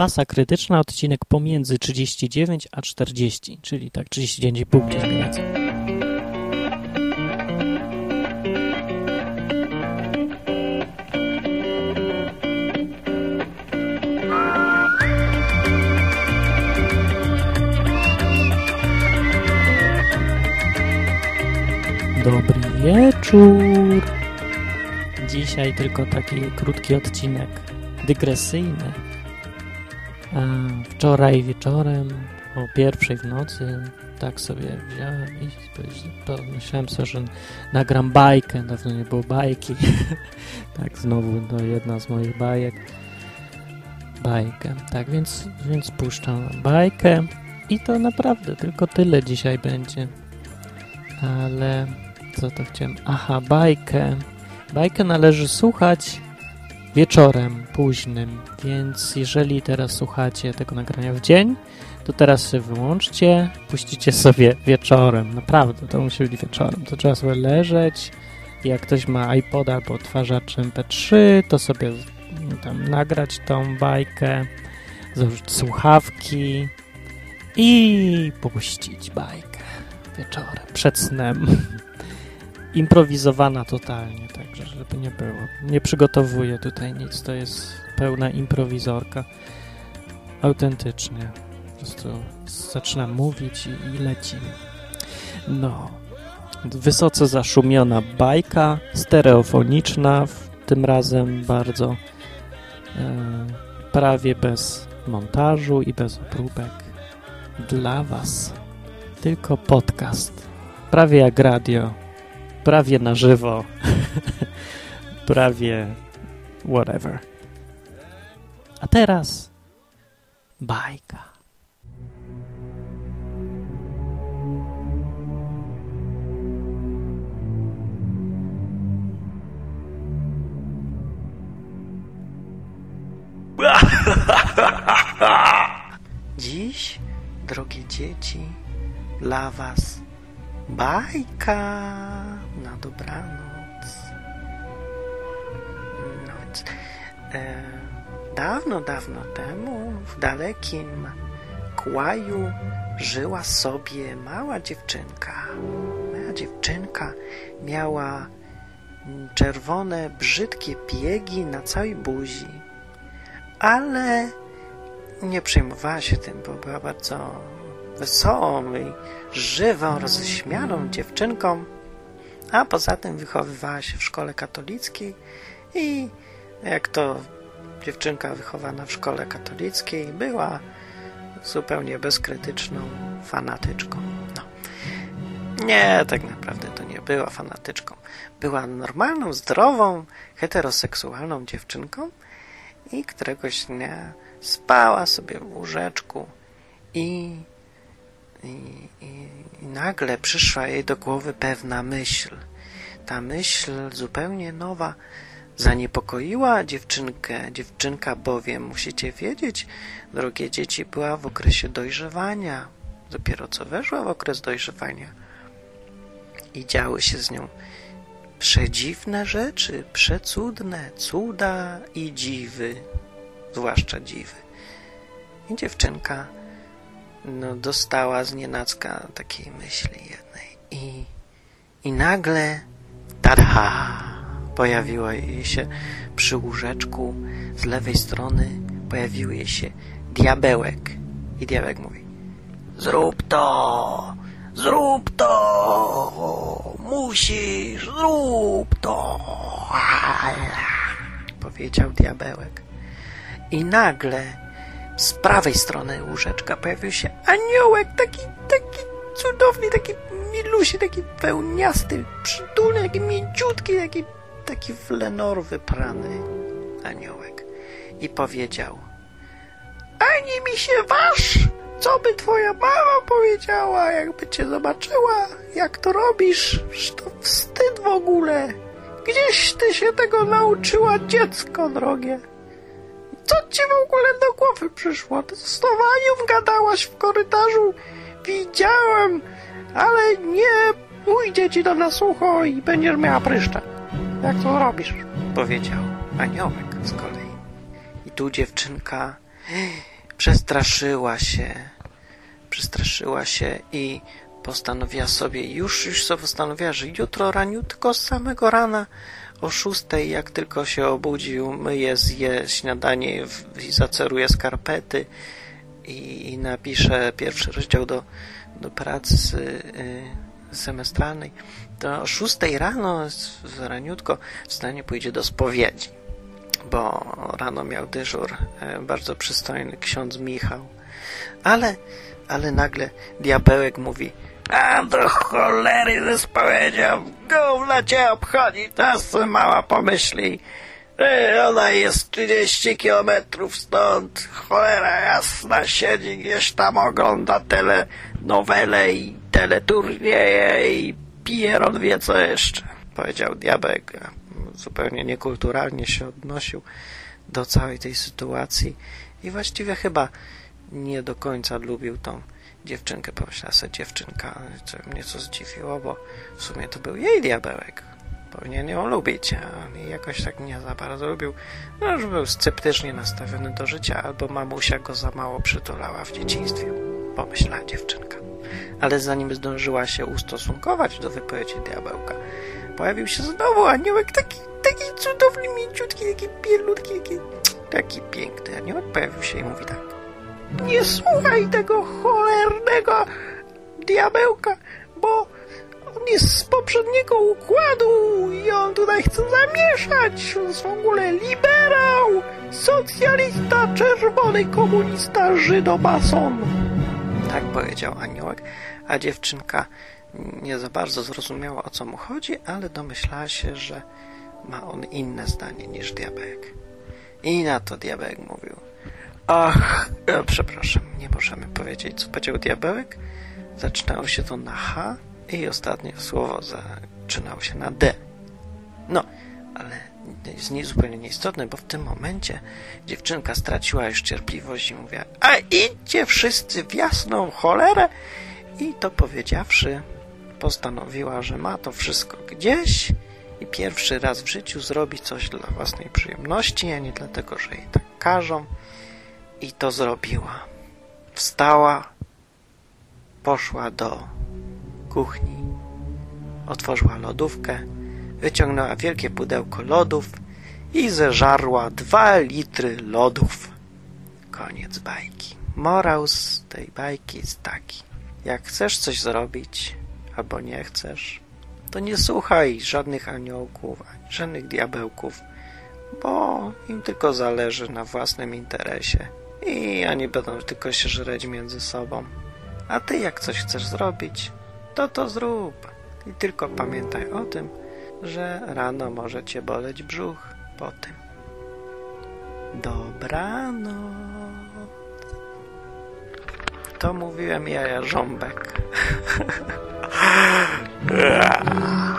Masa krytyczna, odcinek pomiędzy 39 a 40, czyli tak 39,5 gdzieś mniej więcej. Dobry wieczór. Dzisiaj tylko taki krótki odcinek dygresyjny. Wczoraj wieczorem o pierwszej w nocy tak sobie wziąłem i pomyślałem sobie, że nagram bajkę. Dawno nie było bajki. tak, znowu to jedna z moich bajek. Bajkę. Tak, więc, więc puszczam bajkę i to naprawdę tylko tyle dzisiaj będzie. Ale co to chciałem? Aha, bajkę. Bajkę należy słuchać wieczorem późnym, więc jeżeli teraz słuchacie tego nagrania w dzień, to teraz się wyłączcie, puścicie sobie wieczorem. Naprawdę, to musi być wieczorem. To trzeba sobie leżeć. Jak ktoś ma iPoda albo odtwarzacz MP3, to sobie tam nagrać tą bajkę, założyć słuchawki i puścić bajkę wieczorem, przed snem. Improwizowana totalnie, także żeby nie było. Nie przygotowuję tutaj nic, to jest pełna improwizorka. Autentycznie. Po prostu zaczynam mówić i, i leci. No. Wysoce zaszumiona bajka, stereofoniczna, tym razem bardzo e, prawie bez montażu i bez obróbek. Dla Was tylko podcast. Prawie jak radio. Prawie na żywo. prawie whatever. A teraz bajka. Dziś, drogie dzieci, dla was bajka dobranoc. No e, dawno, dawno temu w dalekim Kłaju żyła sobie mała dziewczynka. Mała dziewczynka miała czerwone, brzydkie piegi na całej buzi, ale nie przejmowała się tym, bo była bardzo wesołą i żywą, roześmianą dziewczynką, a poza tym wychowywała się w szkole katolickiej i jak to dziewczynka wychowana w szkole katolickiej była zupełnie bezkrytyczną fanatyczką. No. Nie, tak naprawdę to nie była fanatyczką. Była normalną, zdrową, heteroseksualną dziewczynką i któregoś dnia spała sobie w łóżeczku i i, i, nagle przyszła jej do głowy pewna myśl. Ta myśl zupełnie nowa zaniepokoiła dziewczynkę. Dziewczynka bowiem, musicie wiedzieć, drogie dzieci, była w okresie dojrzewania. Dopiero co weszła w okres dojrzewania. I działy się z nią przedziwne rzeczy, przecudne, cuda i dziwy, zwłaszcza dziwy. I dziewczynka no, dostała z nienacka takiej myśli jednej. I, i nagle, tada, pojawiło jej się przy łóżeczku z lewej strony, pojawił jej się diabełek. I diabełek mówi, zrób to, zrób to, musisz, zrób to. Powiedział diabełek. I nagle z prawej strony łóżeczka pojawił się aniołek, taki, taki cudowny, taki milusi, taki pełniasty, przytulny, taki mięciutki, taki, taki w lenor wyprany aniołek. I powiedział, ani mi się waż, co by twoja mama powiedziała, jakby cię zobaczyła, jak to robisz, to wstyd w ogóle. Gdzieś ty się tego nauczyła, dziecko drogie. Co ci w ogóle do głowy przyszło? Ty z Towanią gadałaś w korytarzu. Widziałem, ale nie ujdzie ci to na sucho i będziesz miała pryszcze. Jak to robisz? Powiedział aniołek z kolei. I tu dziewczynka Przestraszyła się. Przestraszyła się i postanowiła sobie, już, już sobie postanowiła, że jutro raniutko z samego rana o szóstej, jak tylko się obudził, myje, zje śniadanie i zaceruje skarpety i, i napisze pierwszy rozdział do, do pracy y, semestralnej, to o szóstej rano, raniutko, wstanie pójdzie do spowiedzi, bo rano miał dyżur e, bardzo przystojny ksiądz Michał. Ale, ale nagle diabełek mówi, a do cholery ze spowiedzią, gówna cię obchodzi, teraz mała pomyśli, ona jest 30 kilometrów stąd, cholera jasna, siedzi gdzieś tam, ogląda telenowele i teleturnieje i pije on wie co jeszcze, powiedział diabek. Zupełnie niekulturalnie się odnosił do całej tej sytuacji i właściwie chyba nie do końca lubił tą dziewczynkę. Pomyślała sobie dziewczynka, co mnie co zdziwiło, bo w sumie to był jej diabełek. Powinien ją lubić, a jakoś tak nie za bardzo lubił. No, że był sceptycznie nastawiony do życia, albo mamusia go za mało przytulała w dzieciństwie. Pomyślała dziewczynka. Ale zanim zdążyła się ustosunkować do wypowiedzi diabełka, pojawił się znowu aniołek taki, taki cudowny, mięciutki, taki pielutki, taki, taki piękny aniołek. Pojawił się i mówi tak. Nie słuchaj tego cholernego diabełka, bo on jest z poprzedniego układu i on tutaj chce zamieszać. On jest w ogóle liberał, socjalista, czerwony komunista, żydobason. Tak powiedział aniołek, a dziewczynka nie za bardzo zrozumiała o co mu chodzi, ale domyślała się, że ma on inne zdanie niż diabełek. I na to diabełek mówił Ach, e, przepraszam, nie możemy powiedzieć, co powiedział diabełek. Zaczynało się to na H i ostatnie słowo zaczynało się na D. No, ale jest nie, zupełnie nieistotne, bo w tym momencie dziewczynka straciła już cierpliwość i mówiła a idźcie wszyscy w jasną cholerę i to powiedziawszy postanowiła, że ma to wszystko gdzieś i pierwszy raz w życiu zrobi coś dla własnej przyjemności, a nie dlatego, że jej tak każą i to zrobiła. Wstała, poszła do kuchni, otworzyła lodówkę, wyciągnęła wielkie pudełko lodów i zeżarła dwa litry lodów. Koniec bajki. Morał z tej bajki jest taki. Jak chcesz coś zrobić, albo nie chcesz, to nie słuchaj żadnych aniołków, ani żadnych diabełków, bo im tylko zależy na własnym interesie i oni będą tylko się żreć między sobą. A ty jak coś chcesz zrobić, to to zrób. I tylko pamiętaj o tym, że rano może cię boleć brzuch po tym. Dobranoc. To mówiłem jaja żąbek.